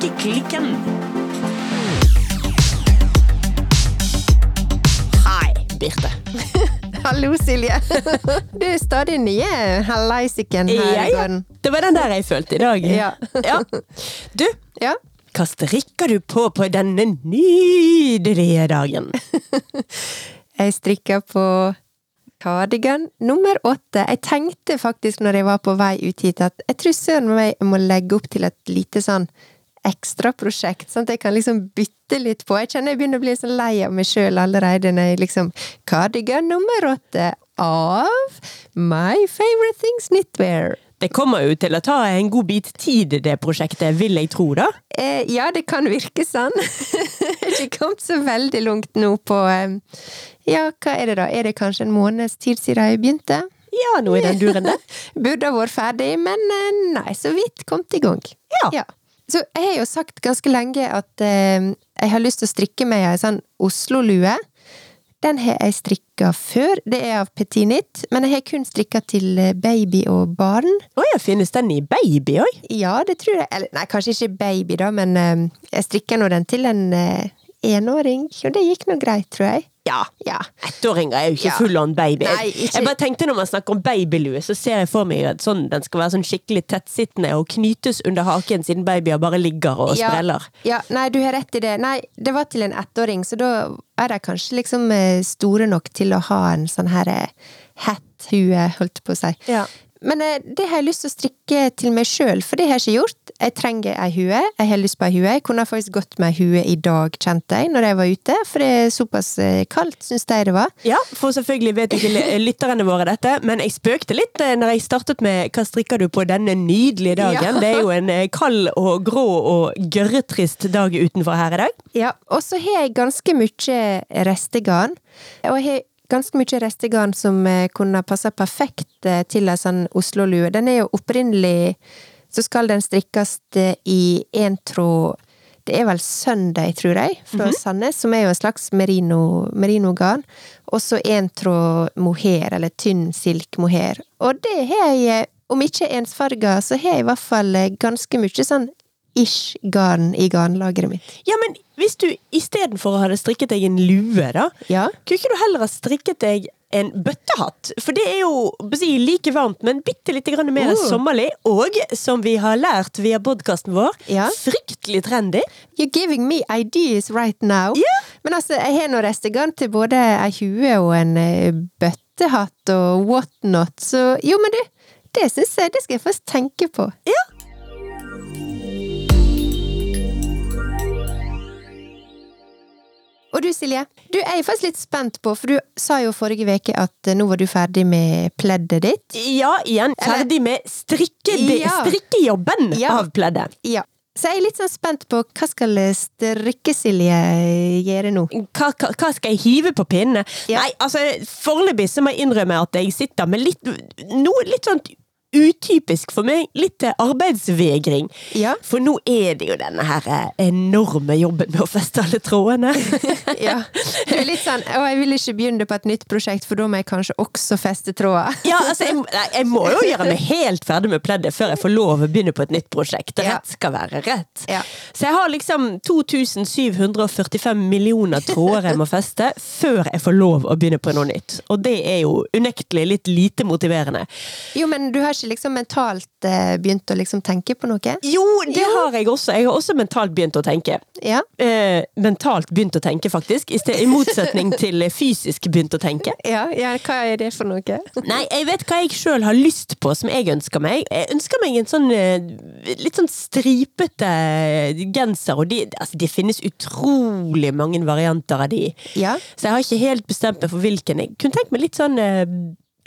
Strikkeklikken. Hei, Birte. Hallo, Silje. Du er stadig nye hallaisiken her Ja, i ja. gården. Det var den der jeg følte i dag. Ja. Ja. Du, Ja. hva strikker du på på denne nydelige dagen? Jeg strikker på cardigan nummer åtte. Jeg tenkte faktisk når jeg var på vei ut hit at jeg tror søren meg jeg må legge opp til et lite sånn ekstraprosjekt, sånn at jeg kan liksom bytte litt på. Jeg kjenner jeg begynner å bli så lei av meg sjøl allerede når jeg liksom Cardigan nummer åtte av My Favorite Things Knitwear. Det kommer jo til å ta en god bit tid, det prosjektet, vil jeg tro, da. Eh, ja, det kan virke sånn. Jeg har ikke kommet så veldig langt nå på eh, Ja, hva er det da? Er det kanskje en måneds tid siden jeg begynte? Ja, noe i den duren der. Burde ha vært ferdig, men eh, nei, så vidt kommet i gang. Ja. Ja. Så jeg har jo sagt ganske lenge at eh, jeg har lyst til å strikke meg ei sånn Oslo-lue. Den har jeg strikka før, det er av Petit Knit, men jeg har kun strikka til eh, baby og barn. Å ja, finnes den i baby òg? Ja, det tror jeg. Eller nei, kanskje ikke baby, da, men eh, jeg strikker nå den til en eh, enåring, og det gikk nå greit, tror jeg. Ja. Ja. Ettåringer er jo ikke Ja. full on baby. Nei, Jeg bare tenkte når man snakker om babylue, så ser jeg for meg at sånn, den skal være sånn skikkelig tettsittende og knytes under haken siden babyer bare ligger og Ja, spreller. Ja, nei, du har rett i det. Nei, det var til en ettåring, så da er de kanskje liksom eh, store nok til å ha en sånn her eh, hat-hue, holdt på å si. Ja. Men eh, det har jeg lyst til å strikke til meg sjøl, for det har jeg ikke gjort. Jeg trenger ei hue, jeg har lyst på ei hue. Jeg kunne faktisk gått med ei hue i dag, kjente jeg, når jeg var ute, for det er såpass eh, kaldt, syns jeg det var. Ja, for selvfølgelig vet ikke lytterne våre dette, men jeg spøkte litt eh, når jeg startet med 'Hva strikker du på denne nydelige dagen?' Ja. Det er jo en kald og grå og gørretrist dag utenfor her i dag. Ja, og så har jeg ganske mye restegarn. Og jeg har ganske mye restegarn som eh, kunne passa perfekt eh, til ei sånn Oslo-lue. Den er jo opprinnelig Så skal den strikkes eh, i én tråd Det er vel søndag, tror jeg, fra Sandnes, som er jo en slags merino- merinogarn. og så én tråd mohair, eller tynn silk mohair. Og det har jeg, om ikke ensfarga, så har jeg i hvert fall ganske mye sånn ish garn i garnlageret mitt. Ja, men hvis du istedenfor å ha strikket deg en lue, da, Ja. kunne ikke du heller ha strikket deg en bøttehatt? For det er jo si, like varmt, men bitte litt mer uh. sommerlig. Og, som vi har lært via podkasten vår, Ja. fryktelig trendy. You're giving me ideas right now. Ja. Men altså, jeg har nå restegarn til både ei hue og en eh, bøttehatt og whatnot, så jo, men du, det syns jeg, det skal jeg først tenke på. Ja. Og du Silje, du er jeg faktisk litt spent på, for du sa jo forrige uke at eh, nå var du ferdig med pleddet ditt. Ja, igjen ferdig med strikke, Ja. strikkejobben Ja. av pleddet. Ja. Så jeg er litt sånn spent på hva skal Strikke-Silje gjøre nå? Hva, hva, hva skal jeg hive på pinnene? Ja. Nei, altså, foreløpig så må jeg innrømme at jeg sitter med litt noe litt sånn utypisk for meg. Litt til arbeidsvegring. Ja. For nå er det jo denne her eh, enorme jobben med å feste alle trådene. Ja. Det er litt sånn 'Å, jeg vil ikke begynne på et nytt prosjekt, for da må jeg kanskje også feste tråder'. Ja, altså, jeg, jeg må jo gjøre meg helt ferdig med pleddet før jeg får lov å begynne på et nytt prosjekt. Ja. Rett skal være rett. Ja. Så jeg har liksom 2745 millioner tråder jeg må feste før jeg får lov å begynne på noe nytt. Og det er jo unektelig litt lite motiverende. Jo, men du har ikke liksom mentalt eh, begynt å liksom tenke på noe? Jo, det har jeg også. Jeg har også mentalt begynt å tenke. Ja. Eh, mentalt begynt å tenke, faktisk. I, sted, I motsetning til fysisk begynt å tenke. Ja, ja, hva er det for noe? Nei, jeg vet hva jeg sjøl har lyst på, som jeg ønsker meg. Jeg ønsker meg en sånn eh, litt sånn stripete genser, og de, altså, det finnes utrolig mange varianter av de. Ja. Så jeg har ikke helt bestemt meg for hvilken. Jeg kunne tenkt meg litt sånn eh,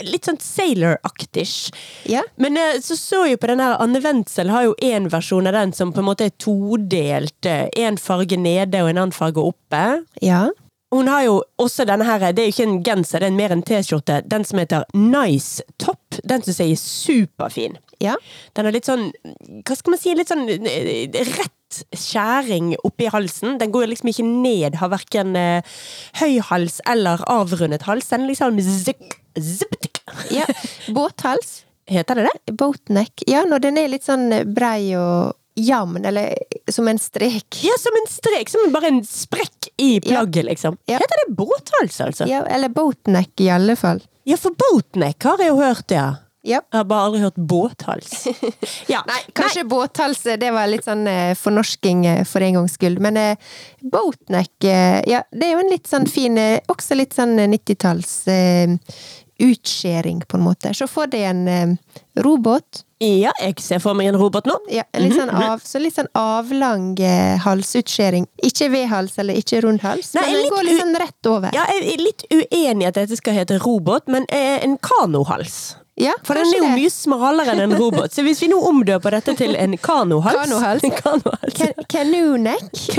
Litt sånn Sailor-aktish. Ja. Men eh, så så jo på den her Anne Wendsel har jo én versjon av den som på en måte er todelt. Én farge nede og en annen farge oppe. Ja. Hun har jo også denne her, det er jo ikke en genser, det er mer en T-skjorte. Den som heter Nice Top. Den syns jeg er superfin. Ja. Den er litt sånn, hva skal man si, litt sånn eh, rett skjæring oppi halsen. Den går liksom ikke ned, har verken eh, høy hals eller avrundet hals. Den liksom zik, ziptik. ja. Båthals. Heter det det? Boatneck. Ja, når den er litt sånn brei og jamn, eller som en strek. Ja, som en strek. Som bare en sprekk i plagget, liksom. Ja. Heter det båthals, altså? Ja, eller boatneck, i alle fall. Ja, for boatneck har jeg jo hørt, ja. Ja. Jeg har bare aldri hørt båthals. Ja. Nei, kanskje båthals, det var litt sånn eh, fornorsking eh, for en gangs skyld. Men eh, boatneck, eh, ja, det er jo en litt sånn fin eh, Også litt sånn 90-talls eh, utskjæring, på en måte. Se for deg en eh, robot. Ja, jeg ser for meg en robot nå. Ja, litt Mhm, sånn av, så litt sånn avlang eh, halsutskjæring. Ikke V-hals eller ikke rund hals, Nei, men den går litt sånn rett over. Ja, jeg er litt uenig i at dette skal hete robot, men eh, en kanohals. Ja, For den er jo mye smalere enn en robot, så hvis vi nå omdøper dette til en kanohals Kanohals. Kanohals.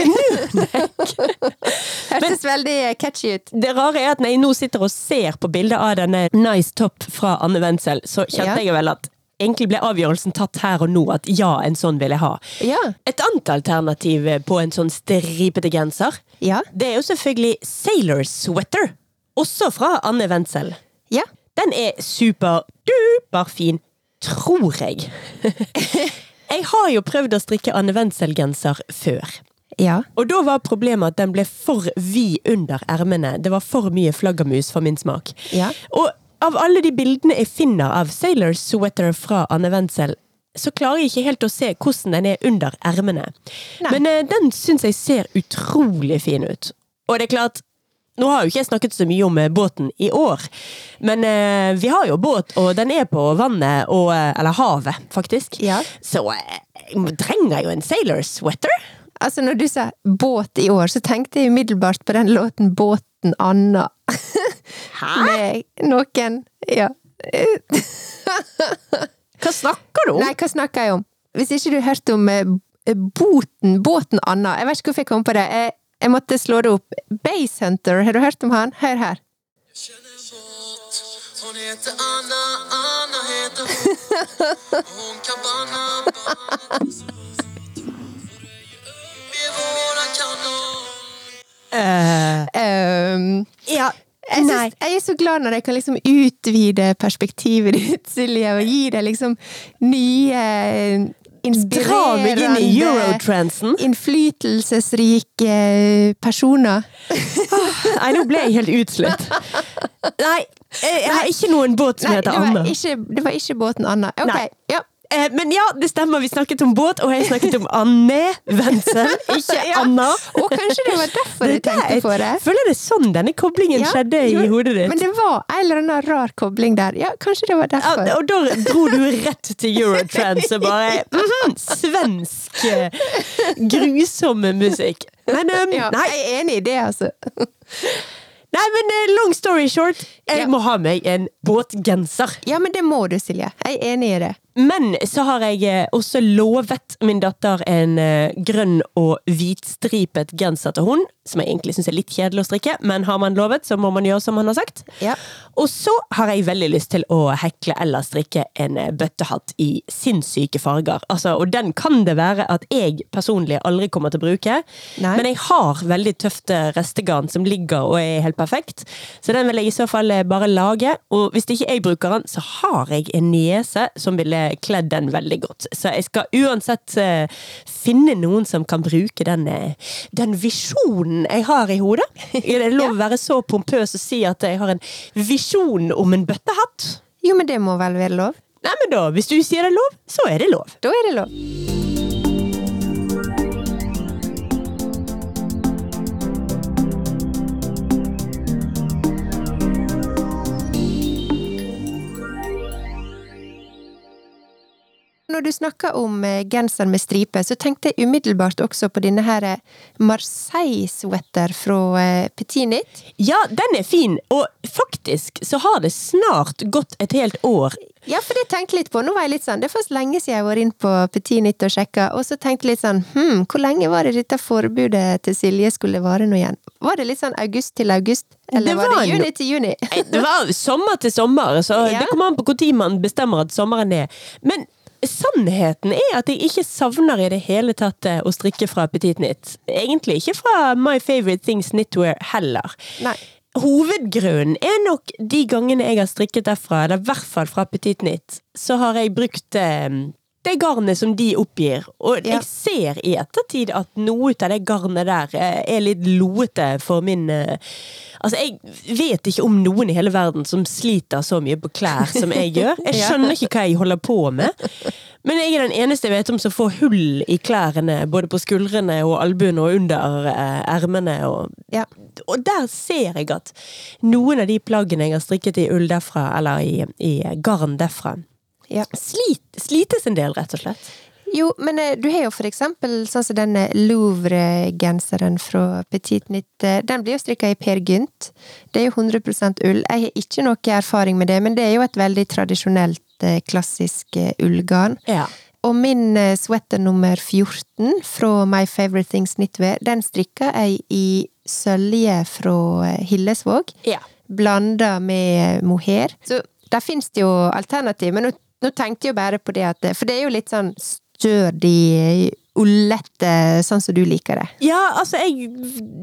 Hørtes veldig catchy ut. Det rare er at når jeg nå sitter og ser på bildet av denne Nice Top fra Anne Wendsel, så kjente Ja. jeg vel at egentlig ble avgjørelsen tatt her og nå at ja, en sånn vil jeg ha. Ja. Et annet alternativ på en sånn stripete genser, Ja. det er jo selvfølgelig Sailor Sweater. Også fra Anne Wendsel. Den er superduper fin, tror jeg. jeg har jo prøvd å strikke Anne Wendsel-genser før. Ja. Og da var problemet at den ble for vid under ermene. Det var for mye flaggermus for min smak. Ja. Og av alle de bildene jeg finner av Sailor Sweater fra Anne Wendsel, så klarer jeg ikke helt å se hvordan den er under ermene. Men eh, den syns jeg ser utrolig fin ut. Og det er klart, nå har jo ikke jeg snakket så mye om eh, båten i år, men eh, vi har jo båt, og den er på vannet, og, eh, eller havet, faktisk. Ja. Så eh, jeg trenger jo en Sailor Sweater. Altså, når du sa båt i år, så tenkte jeg umiddelbart på den låten Båten Anna. Hæ? Med noen Ja. Hva snakker du om? Nei, hva snakker jeg om? Hvis ikke du har hørt om eh, Boten, Båten Anna. Jeg vet ikke hvorfor jeg kom på det. Jeg, jeg måtte slå det opp. Base Hunter, har du hørt om han? Hør her. båt Hon heter Anna, Anna heter hun. Hun kan banna, banna Eh, Ehm, ja, jeg, synes, jeg er så glad når jeg kan liksom utvide perspektivet ditt, Silje, og gi deg liksom nye Dra meg inn i eurotransen. Innflytelsesrike personer. Nei, nå ble jeg helt utslitt. Nei, jeg jeg har ikke noen båt som Nei, heter Anna. ikke, det var ikke båten Anna. Ok, Nei. ja. Eh, Men ja, det stemmer. Vi snakket om båt, og jeg snakket om Anne Wenzel, ikke Ja. Anna. Og kanskje det var derfor jeg Det tenkte på det. Føler det er sånn denne koblingen Ja, skjedde i jo, hodet ditt. Men det var en eller annen rar kobling der. Ja, kanskje det var Ja, derfor. og da dro du rett til Eurotrans og bare mhm, Svensk, Grusomme grusom musikk. Men um, Ja, nei, jeg er enig i det, altså. nei, men eh, long story short, jeg Ja. må ha meg en båtgenser. Ja, men det må du, Silje. Jeg er enig i det. Men så har jeg eh, også lovet min datter en eh, grønn og hvitstripet genser til hun, som jeg egentlig syns er litt kjedelig å strikke, men har man lovet, så må man gjøre som man har sagt. Ja. Og så har jeg veldig lyst til å hekle eller strikke en eh, bøttehatt i sinnssyke farger. Altså, og den kan det være at jeg personlig aldri kommer til å bruke, Nei. men jeg har veldig tøft eh, restegarn som ligger og er helt perfekt, så den vil jeg i så fall bare lage. Og hvis ikke jeg bruker den, så har jeg en niese som ville kledd den veldig godt. Så jeg skal uansett eh, finne noen som kan bruke den, eh, den visjonen jeg har i hodet. Er det lov å være så pompøs og si at jeg har en visjon om en bøttehatt? Jo, men det må vel være lov? Nei, men da, hvis du sier det er lov, så er det lov. Da er det lov. Når du snakker om eh, genser med stripe, så tenkte jeg umiddelbart også på denne her eh, Marseille-sweater fra eh, Petit Nit. Ja, den er fin, og faktisk så har det snart gått et helt år. Ja, for det tenkte jeg litt på. Nå var jeg litt sånn, Det er først lenge siden jeg var inn på Petit Nit og sjekka, og så tenkte jeg litt sånn hm, hvor lenge var det dette forbudet til Silje skulle vare nå igjen? Var det litt sånn august til august? Eller Det var, var det juni til juni? Det var sommer til sommer, så Ja. det kommer an på når man bestemmer at sommeren er. Men sannheten er at jeg ikke savner i det hele tatt eh, å strikke fra Petit Knit. Egentlig ikke fra My Favorite Things Knitwear heller. Nei. Hovedgrunnen er nok de gangene jeg har strikket derfra, eller i hvert fall fra Petit Knit, så har jeg brukt eh, det garnet som de oppgir. Og Ja. jeg ser i ettertid at noe av det garnet der eh, er litt loete for min eh, Altså, jeg vet ikke om noen i hele verden som sliter så mye på klær som jeg gjør. Jeg skjønner ikke hva jeg holder på med. Men jeg er den eneste jeg vet om som får hull i klærne, både på skuldrene og albuene og under eh, ermene. Og, Ja. og der ser jeg at noen av de plaggene jeg har strikket i ull derfra, eller i, i garn derfra, Ja. slit, slites en del, rett og slett. Jo, men eh, du har jo for eksempel sånn som denne Louvre-genseren fra Petit Nytt. eh, Den blir jo strikka i Per Gynt. Det er jo 100% ull. Jeg har ikke noe erfaring med det, men det er jo et veldig tradisjonelt, eh, klassisk ullgarn. Ja. Og min sweater nummer 14 fra My Favorite Things Knitwear, den strikka jeg i sølje fra Hillesvåg. ja. blanda med mohair. Så der finnes det jo alternativ, men nå, nå tenkte jeg bare på det at For det er jo litt sånn stødig, ullete, sånn som du liker det. Ja, altså, jeg,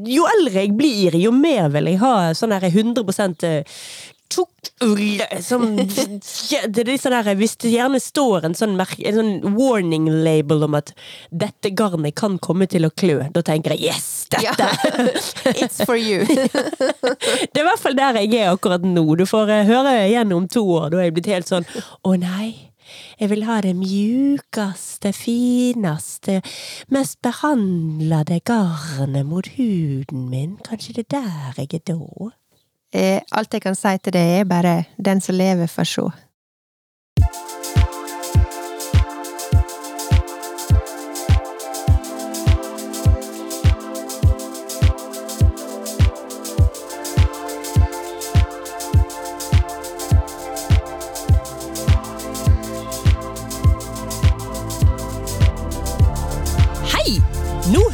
jo eldre jeg blir, jo mer vil jeg ha sånn her 100 eh, ull som Det er sånn der, Hvis det gjerne står en sånn, en sånn warning label om at 'dette garnet kan komme til å klø', da tenker jeg 'yes, dette'! Ja. It's for you. Det er i hvert fall der jeg er akkurat nå. Du får eh, høre igjen om to år. Da er jeg blitt helt sånn Å nei, jeg vil ha det mjukeste, fineste, mest behandlede garnet mot huden min. Kanskje det er der jeg er da? Eh, Alt jeg kan si til det, er bare 'den som lever, får sjå'.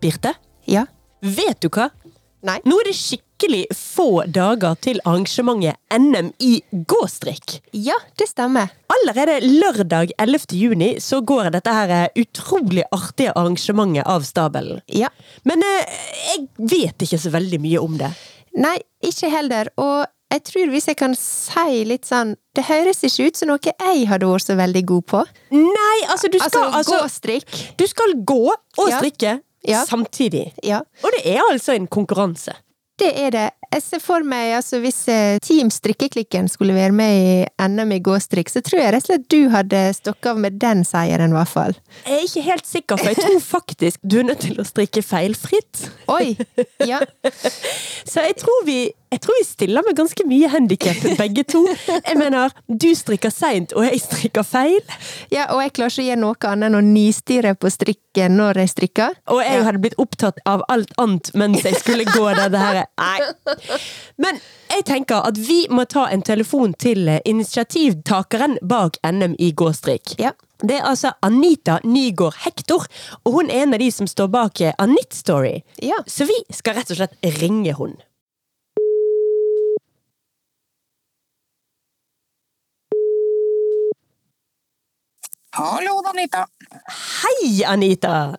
Birte, Ja? vet du hva? Nei? Nå er det skikkelig få dager til arrangementet NM i gåstrikk. Ja, det stemmer. Allerede lørdag 11. juni så går dette her eh, utrolig artige arrangementet av stabelen. Ja. Men eh, jeg vet ikke så veldig mye om det. Nei, ikke heller. Og jeg tror hvis jeg kan si litt sånn Det høres ikke ut som noe jeg hadde vært så veldig god på. Nei, altså du skal Altså, altså, gåstrikk. Du skal gå og strikke Ja. Samtidig. Ja, Og det er altså en konkurranse. det er det. Jeg ser for meg, altså hvis eh, Team Strikkeklikken skulle være med i NM i gåstrikk, så tror jeg rett og slett du hadde stokket av med den seieren, i hvert fall. Jeg er ikke helt sikker, for jeg tror faktisk du er nødt til å strikke feilfritt. Oi! Ja. Så jeg tror vi, jeg tror vi stiller med ganske mye handikap, begge to. Jeg mener, du strikker seint, og jeg strikker feil. ja, og jeg klarer ikke å gjøre noe annet enn å nistirre på strikken når jeg strikker. Og jeg Ja. hadde blitt opptatt av alt annet mens jeg skulle gå dette her. Nei. Men jeg tenker at vi må ta en telefon til eh, initiativtakeren bak NM i gåstrikk. Ja. Det er altså Anita Nygård Hektor, og hun er en av de som står bak eh, Anit Story. Ja. Så vi skal rett og slett ringe hun. Hallo, Anita. Hei, Anita!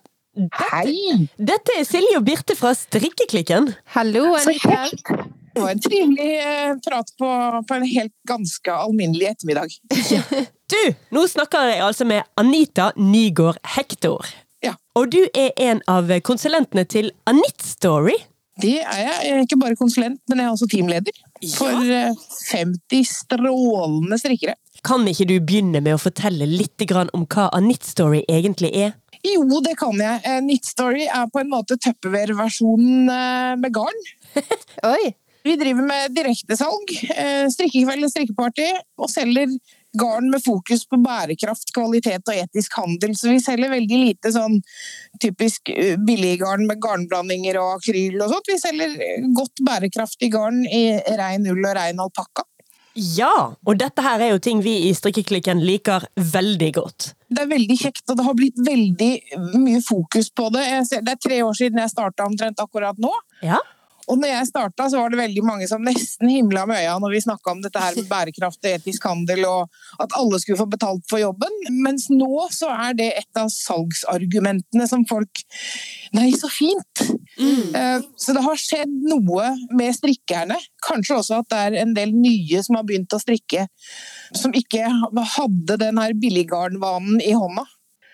Hei! Dette er Silje og Birte fra Strikkeklikken. Hallo, Anita. Det var en trivelig eh, prat på, på en helt ganske alminnelig ettermiddag. Du, nå snakker jeg altså med Anita Nygård Hektor. Ja. Og du er en av konsulentene til Anit Story. Det er jeg. Jeg er ikke bare konsulent, men jeg er også teamleder. For ja. 50 strålende strikkere. Kan ikke du begynne med å fortelle litt om hva Anit Story egentlig er? Jo, det kan jeg. Eh, Knit Story er på en måte Tupperware-versjonen eh, med garn. Oi! Vi driver med direktesalg, eh, strikkekveld og strikkeparty, og selger garn med fokus på bærekraft, kvalitet og etisk handel. Så vi selger veldig lite sånn typisk billiggarn med garnblandinger og akryl og sånt. Vi selger godt bærekraftig garn i rein ull og rein alpakka. Ja, og dette her er jo ting vi i Strikkeklikken liker veldig godt. Det er veldig kjekt, og det har blitt veldig mye fokus på det. Ser, det er tre år siden jeg starta omtrent akkurat nå. Ja. Og når jeg starta, så var det veldig mange som nesten himla med øya når vi snakka om dette her med bærekraft og etisk handel, og at alle skulle få betalt for jobben. Mens nå så er det et av salgsargumentene som folk Nei, så fint! Mm. Så det har skjedd noe med strikkerne. Kanskje også at det er en del nye som har begynt å strikke, som ikke hadde den her billiggarnvanen i hånda.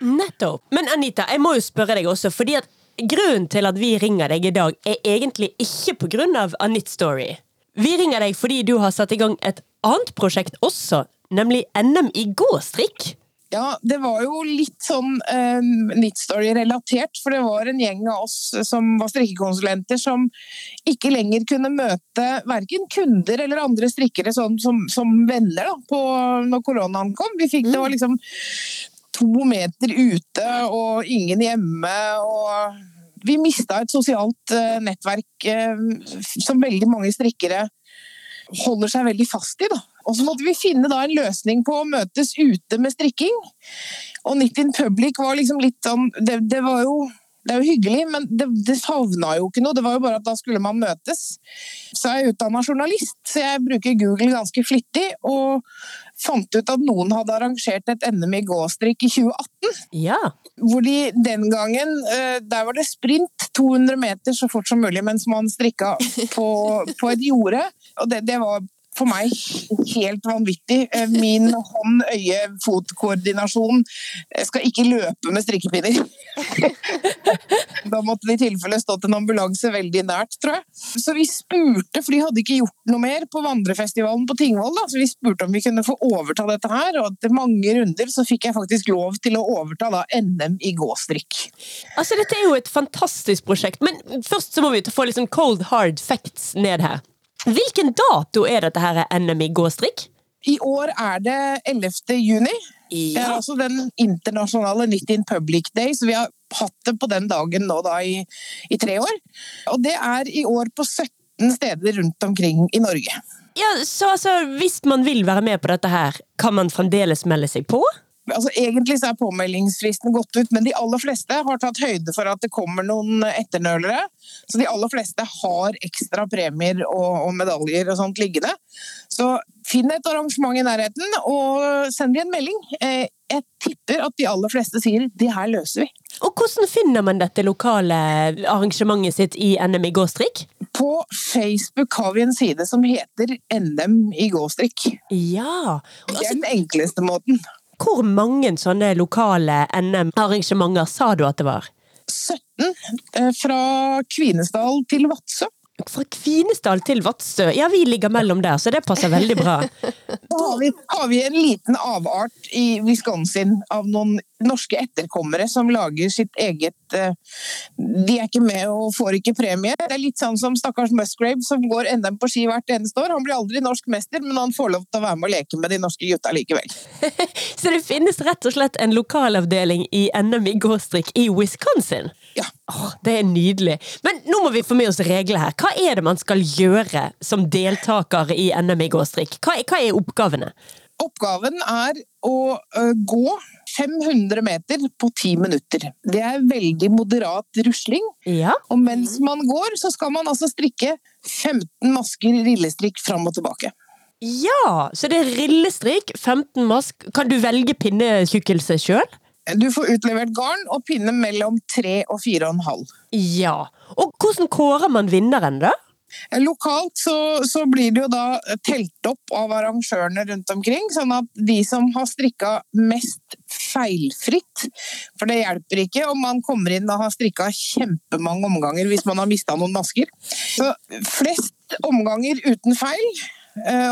Nettopp. Men Anita, jeg må jo spørre deg også, fordi at grunnen til at vi ringer deg i dag, er egentlig ikke på grunn av A Knit Story. Vi ringer deg fordi du har satt i gang et annet prosjekt også, nemlig NM i gåstrikk. Ja, det var jo litt sånn uh, Knit Story-relatert, for det var en gjeng av oss som var strikkekonsulenter som ikke lenger kunne møte verken kunder eller andre strikkere sånn, som, som venner da, på, når koronaen kom. Vi fikk, Det var liksom to meter ute og ingen hjemme. og Vi mista et sosialt eh, nettverk eh, som veldig mange strikkere holder seg veldig fast i. Da. Og så måtte vi finne da en løsning på å møtes ute med strikking. Og Knit in Public var liksom litt sånn Det, det var jo det er jo hyggelig, men det, det savna jo ikke noe. Det var jo bare at da skulle man møtes. Så er jeg utdanna journalist, så jeg bruker Google ganske flittig. Og fant ut at noen hadde arrangert et NM i gåstrikk i 2018. Ja. Hvor de den gangen eh, Der var det sprint 200 meter så fort som mulig mens man strikka på, på et jorde. Og det, det var for meg helt vanvittig. Eh, Min hånd-øye-fot-koordinasjon skal ikke løpe med strikkepinner. Da måtte det i tilfelle stått en ambulanse veldig nært, tror jeg. Så vi spurte, for de hadde ikke gjort noe mer på vandrefestivalen på Tingvoll, så vi spurte om vi kunne få overta dette her, og etter mange runder så fikk jeg faktisk lov til å overta da NM i gåstrikk. Altså, dette er jo et fantastisk prosjekt, men først så må vi få litt sånn cold hard facts ned her. Hvilken dato er dette her NM i gåstrikk? I år er det 11. juni. Det er altså den internasjonale Knit in Public Day, så vi har hatt det på den dagen nå da i, i tre år. Og det er i år på 17 steder rundt omkring i Norge. Ja, så altså, Hvis man vil være med på dette her, kan man fremdeles melde seg på? Altså, egentlig så er påmeldingsfristen gått ut, men de aller fleste har tatt høyde for at det kommer noen etternølere. Så de aller fleste har ekstra premier og, og medaljer og sånt liggende. Så finn et arrangement i nærheten og send de en melding. Eh, Jeg tipper at de aller fleste sier 'det her løser vi'. Og hvordan finner man dette lokale arrangementet sitt i NM i gåstrikk? På Facebook har vi en side som heter NM i gåstrikk. Ja. Det er Altså, den enkleste måten. Hvor mange sånne lokale NM-arrangementer sa du at det var? 17 eh, fra Kvinesdal til Vadsø. Fra Kvinesdal til Vadsø. Ja, vi ligger mellom der, så det passer veldig bra. Så har vi, har vi en liten avart i Wisconsin av noen norske etterkommere som lager sitt eget eh, De er ikke med og får ikke premie. Det er litt sånn som stakkars Musgrave som går NM på ski hvert eneste år. Han blir aldri norsk mester, men han får lov til å være med og leke med de norske gutta likevel. Så det finnes rett og slett en lokalavdeling i NM i gåstrikk i Wisconsin? Ja. Åh, det er nydelig. Men nå må vi få med oss reglene her. Hva er det man skal gjøre som deltaker i NM i gåstrikk? Hva hva er oppgavene? Oppgaven er å ø, gå 500 meter på 10 minutter. Det er veldig moderat rusling. Ja. Og mens man går, så skal man altså strikke 15 masker rillestrikk fram og tilbake. Ja, så det er rillestrikk, 15 mask. Kan du velge pinnetjukkelse sjøl? Du får utlevert garn og pinne mellom tre og 4,5. Ja. Og hvordan kårer man vinneren, da? Lokalt så, så blir det jo da telt opp av arrangørene rundt omkring, sånn at de som har strikka mest feilfritt For det hjelper ikke om man kommer inn og har strikka kjempemange omganger hvis man har mista noen masker. Så flest omganger uten feil Eh,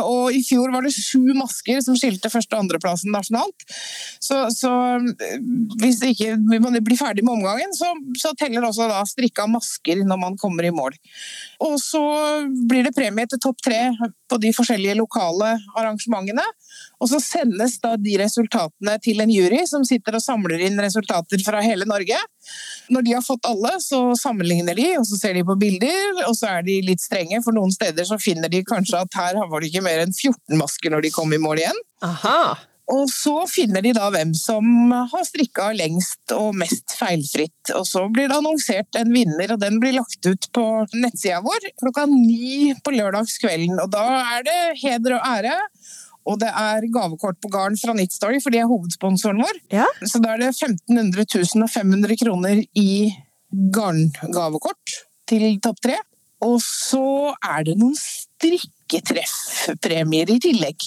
Og i fjor var det sju masker som skilte første- og andreplassen nasjonalt. Så, så eh, hvis ikke man blir ferdig med omgangen, så, så teller også da strikka masker når man kommer i mål. Og så blir det premie til topp tre på de forskjellige lokale arrangementene. Og så sendes da de resultatene til en jury som sitter og samler inn resultater fra hele Norge. Når de har fått alle, så sammenligner de, og så ser de på bilder, og så er de litt strenge, for noen steder så finner de kanskje at her var det ikke mer enn 14 masker når de kom i mål igjen. Aha. Og så finner de da hvem som har strikka lengst og mest feilfritt. Og så blir det annonsert en vinner, og den blir lagt ut på nettsida vår klokka ni på lørdagskvelden. Og da er det heder og ære. Og det er gavekort på garn fra Knitstory, for de er hovedsponsoren vår. Ja. Så da er det 1500 000 og 500 kroner i garngavekort til topp tre. Og så er det noen strikketreffpremier i tillegg.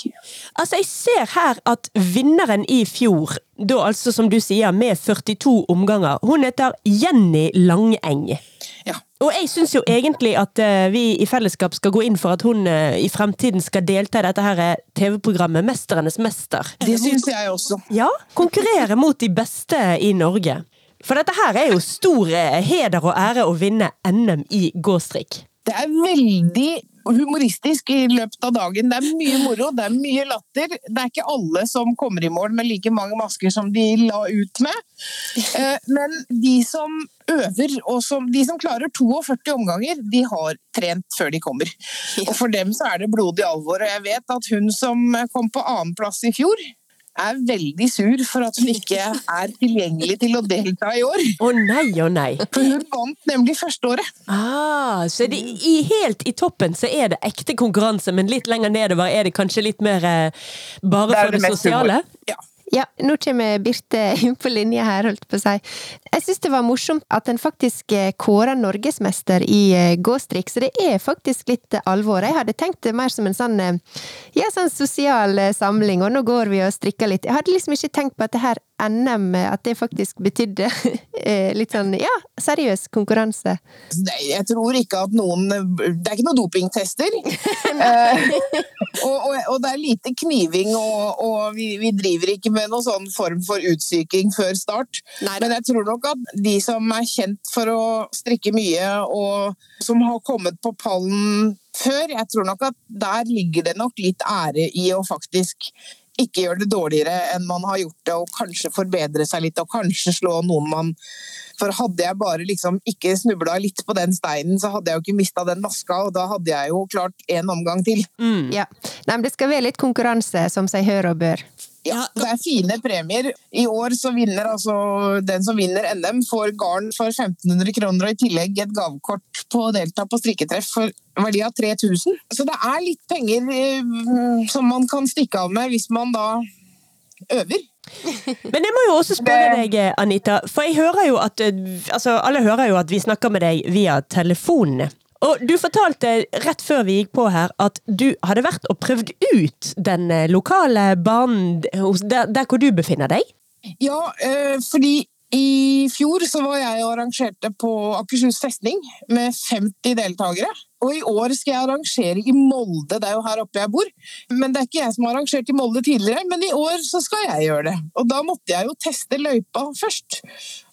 Altså, jeg ser her at vinneren i fjor, da altså som du sier, med 42 omganger, hun heter Jenny Langeng. Ja. Og jeg syns jo egentlig at uh, vi i fellesskap skal gå inn for at hun uh, i fremtiden skal delta i dette her eh, TV-programmet Mesternes mester. Det syns jeg også. Ja, konkurrere mot de beste i Norge. For dette her er jo stor heder og ære å vinne NM i gåstrikk. Det er veldig humoristisk i løpet av dagen. Det er mye moro, det er mye latter. Det er ikke alle som kommer i mål med like mange masker som de la ut med. Eh, Men de som øver, og som, de som klarer 42 omganger, de har trent før de kommer. Og for dem så er det blodig alvor. Og jeg vet at hun som kom på annenplass i fjor, er veldig sur for at hun ikke er tilgjengelig til å delta i år. Å nei, å nei. For hun vant nemlig første året. Ah, så det, i, helt i toppen så er det ekte konkurranse, men litt lenger nedover er det kanskje litt mer eh, bare Det for det, det sosiale? humor. Ja. Ja, nå kommer Birte inn på linje her, holdt på å si. Jeg syns det var morsomt at en faktisk eh, kåra norgesmester i eh, gåstrikk, så det er faktisk litt alvor. Jeg hadde tenkt det mer som en sånn, eh, ja, sånn sosial samling, og nå går vi og strikker litt. Jeg hadde liksom ikke tenkt på at det her NM, at det faktisk betydde litt sånn, ja, seriøs konkurranse. Nei, jeg tror ikke at noen Det er ikke noen dopingtester. Og, og, og det er lite kniving, og, og vi, vi driver ikke med noen sånn form for utsyking før start. Nei. Men jeg tror nok at de som er kjent for å strikke mye, og som har kommet på pallen før, jeg tror nok at der ligger det nok litt ære i å faktisk ikke gjøre det dårligere enn man har gjort det, og kanskje forbedre seg litt, og kanskje slå noen man For hadde jeg bare liksom ikke snubla litt på den steinen, så hadde jeg jo ikke mista den maska, og da hadde jeg jo klart én omgang til. Mm. Ja. Nei, men det skal være litt konkurranse, som seg hør og bør. Ja, det er fine premier. I år så vinner altså den som vinner NM, får garn for 1500 kroner og i tillegg et gavekort på å delta på strikketreff for verdi av 3000. Så det er litt penger eh, som man kan stikke av med hvis man da øver. Men jeg må jo også spørre deg, Anita, for jeg hører jo at eh, altså, Alle hører jo at vi snakker med deg via telefonene. Og du fortalte rett før vi gikk på her at du hadde vært og prøvd ut den eh, lokale banen der, der hvor du befinner deg. Ja, eh, fordi i fjor så var jeg og arrangerte på Akershus festning med 50 deltakere. Og i år skal jeg arrangere i Molde, det er jo her oppe jeg bor. Men det er ikke jeg som har arrangert i Molde tidligere, men i år så skal jeg gjøre det. Og da måtte jeg jo teste løypa først.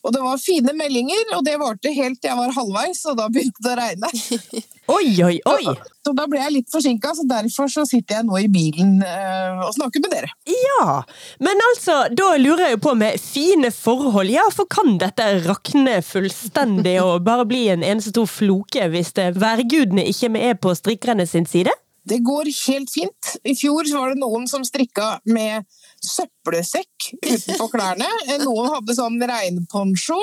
Og det var fine meldinger, og det varte helt til jeg var halvveis, og da begynte det å regne. Oi, oi, oi! Så da ble jeg litt forsinka, så derfor så sitter jeg nå i bilen øh, og snakker med dere. Ja, men altså, da lurer jeg jo på med fine forhold, ja, for kan dette rakne fullstendig og bare bli en eneste stor floke hvis det værgudene ikke er på strikkerne sin side? Det går helt fint. I fjor var det noen som strikka med søppelsekk utenpå klærne. Noen hadde sånn regnponcho.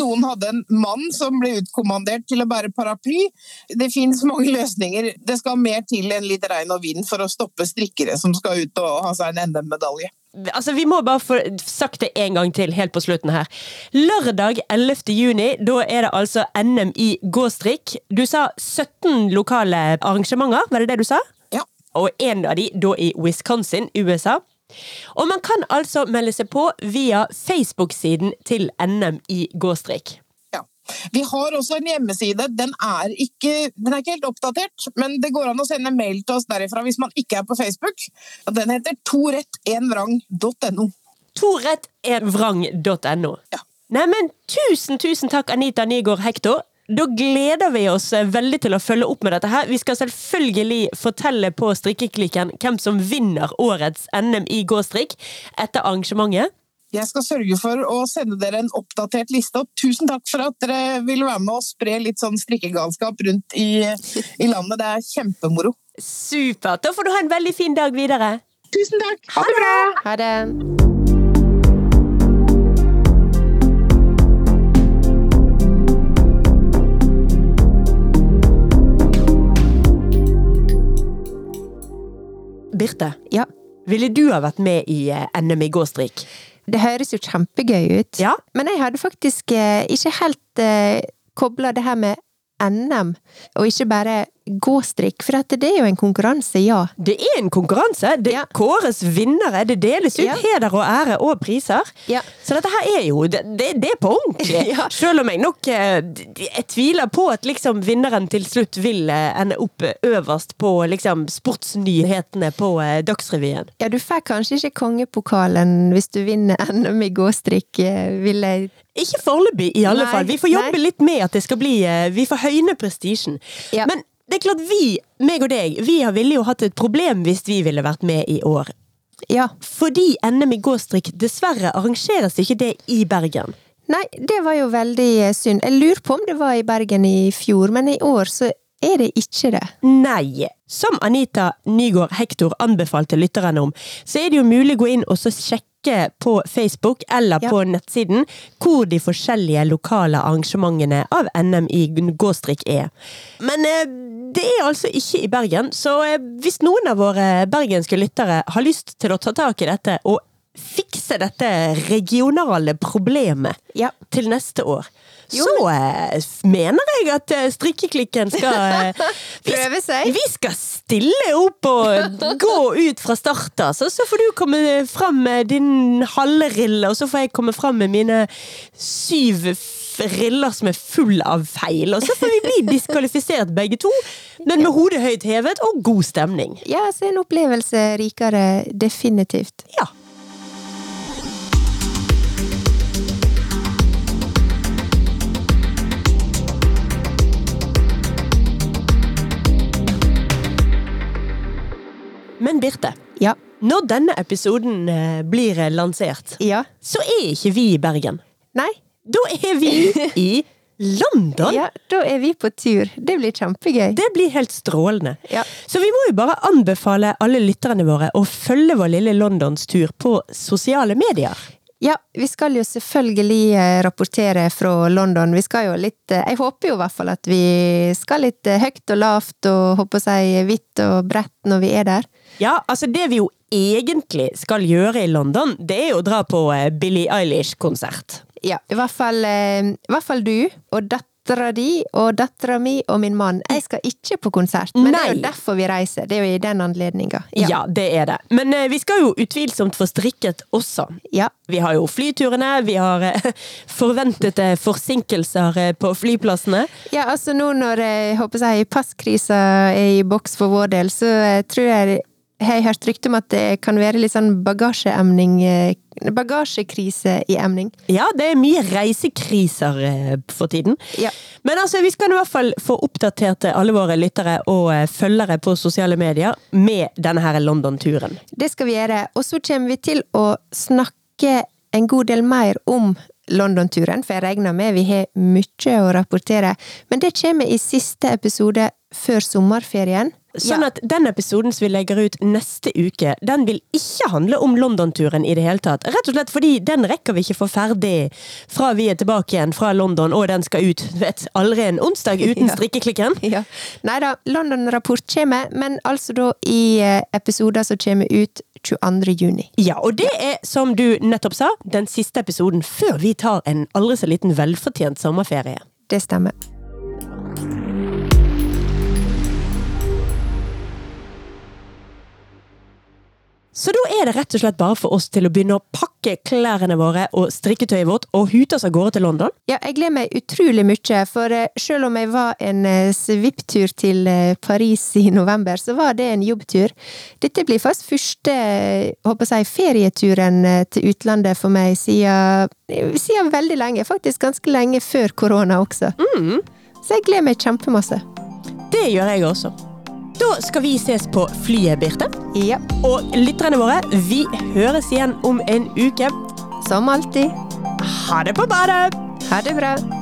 Noen hadde en mann som ble utkommandert til å bære paraply. Det fins mange løsninger. Det skal mer til enn litt regn og vind for å stoppe strikkere som skal ut og ha seg en NM-medalje. Altså, Vi må bare få sagt det en gang til helt på slutten her. Lørdag 11. juni, da er det altså NM i gåstrikk. Du sa 17 lokale arrangementer, var det det du sa? Ja. Og en av de da i Wisconsin, USA. Og man kan altså melde seg på via Facebook-siden til NM i gåstrikk. Vi har også en hjemmeside. Den er, ikke, den er ikke helt oppdatert, men det går an å sende mail til oss derifra hvis man ikke er på Facebook. Den heter torettenvrang.no. Torettenvrang.no. Ja. Neimen, tusen, tusen takk, Anita Nygaard Hektor. Da gleder vi oss eh, veldig til å følge opp med dette her. Vi skal selvfølgelig fortelle på strikkeklikken hvem som vinner årets NM i gåstrikk etter arrangementet. Jeg skal sørge for å sende dere en oppdatert liste. Og tusen takk for at dere ville være med og spre litt sånn strikkegalskap rundt i, i landet. Det er kjempemoro. Supert! Da får du ha en veldig fin dag videre. Tusen takk! Ha det bra! Ha det. Birte, Ja, ville du ha vært med i eh, NM i gåstrikk? Det høres jo kjempegøy ut. Ja. Men jeg hadde faktisk eh, ikke helt eh, kobla det her med NM, og ikke bare gåstrikk, for det er jo en konkurranse, ja. Det er en konkurranse. Det Ja. kåres vinnere. Det deles ut Ja. heder og ære og priser. Ja. Så dette her er jo Det, det, det er på ordentlig. Selv om jeg nok eh, Jeg tviler på at liksom vinneren til slutt vil eh, ende opp øverst på liksom sportsnyhetene på eh, Dagsrevyen. Ja, du får kanskje ikke kongepokalen hvis du vinner NM i gåstrikk, eh, vil jeg Ikke foreløpig, i alle Nei, fall. Vi får jobbe nei. litt med at det skal bli eh, Vi får høyne prestisjen. Ja. Men det er klart vi, meg og deg, vi har- ville jo hatt et problem hvis vi ville vært med i år. Ja. Fordi NM i gåstrikk dessverre arrangeres ikke det i Bergen. Nei, det var jo veldig synd. Jeg lurer på om det var i Bergen i fjor, men i år så er det ikke det. Nei. Som Anita Nygaard Hektor anbefalte lytterne om, så er det jo mulig å gå inn og så sjekke på Facebook eller Ja. på nettsiden hvor de forskjellige lokale arrangementene av NM i gåstrikk er. Men eh, det er altså ikke i Bergen, så eh, hvis noen av våre bergenske lyttere har lyst til å ta tak i dette og fikse dette regionale problemet Ja. til neste år, så eh, mener jeg at eh, strikkeklikken skal eh, vi, Prøve seg. Vi skal stille opp og gå ut fra start av, så, så får du komme fram med din halve rille, og så får jeg komme fram med mine syv riller som er full av feil, og så får vi bli diskvalifisert begge to, men med hodet høyt hevet og god stemning. Ja, så en opplevelse rikere, definitivt. Ja. Men Birte, Ja. når denne episoden eh, blir eh, lansert, Ja. så er ikke vi i Bergen. Nei? Da er vi i London! Ja, da er vi på tur. Det blir kjempegøy. Det blir helt strålende. Ja. Så vi må jo bare anbefale alle lytterne våre å følge vår lille Londonstur på sosiale medier. Ja, vi skal jo selvfølgelig eh, rapportere fra London. Vi skal jo litt Jeg håper jo i hvert fall at vi skal litt høyt og lavt og håper å si hvitt og bredt når vi er der. Ja, altså det vi jo egentlig skal gjøre i London, det er jo å dra på eh, Billie Eilish-konsert. Ja, i hvert fall, eh, i hvert fall du og dattera di og dattera mi og min mann. Jeg skal ikke på konsert, men det er jo derfor vi reiser. Det er jo i den anledninga. Ja. det er det. Men eh, vi skal jo utvilsomt få strikket også. ja. Vi har jo flyturene, vi har eh, forventede forsinkelser eh, på flyplassene. Ja, altså nå når jeg håper jeg passkrisa er i boks for vår del, så tror jeg har jeg hørt rykte om at det kan være litt sånn bagasjeemning eh, Bagasjekrise i emning. Ja, det er mye reisekriser eh, for tiden. Ja. Men altså, vi skal i hvert fall få oppdatert alle våre lyttere og eh, følgere på sosiale medier med denne her London-turen. Det skal vi gjøre. Og så kommer vi til å snakke en god del mer om London-turen, for jeg regner med vi har mye å rapportere. Men det kommer i siste episode før sommerferien. Sånn at den episoden som vi legger ut neste uke, den vil ikke handle om London-turen i det hele tatt. Rett og slett fordi den rekker vi ikke få ferdig fra vi er tilbake igjen fra London, og den skal ut vet, aldri en onsdag uten strikkeklikken. Ja. Nei da, London-rapport kommer, men altså da i eh, episoder som kommer ut 22. juni. Ja, og det er, som du nettopp sa, den siste episoden før vi tar en aldri så liten velfortjent sommerferie. Det stemmer. Så da er det rett og slett bare for oss til å begynne å pakke klærne våre og strikketøyet vårt og hute oss av gårde til London. Ja, jeg gleder meg utrolig mye, for eh, selv om jeg var en eh, svipptur til eh, Paris i november, så var det en jobbtur. Dette blir faktisk første håper jeg, ferieturen til utlandet for meg siden, siden veldig lenge. Faktisk ganske lenge før korona også. Så jeg gleder meg kjempemasse. Det gjør jeg også. Da skal vi ses på flyet, Birte. Ja, Og lytterne våre, vi høres igjen om en uke. som alltid. Ha det på badet! Ha det bra.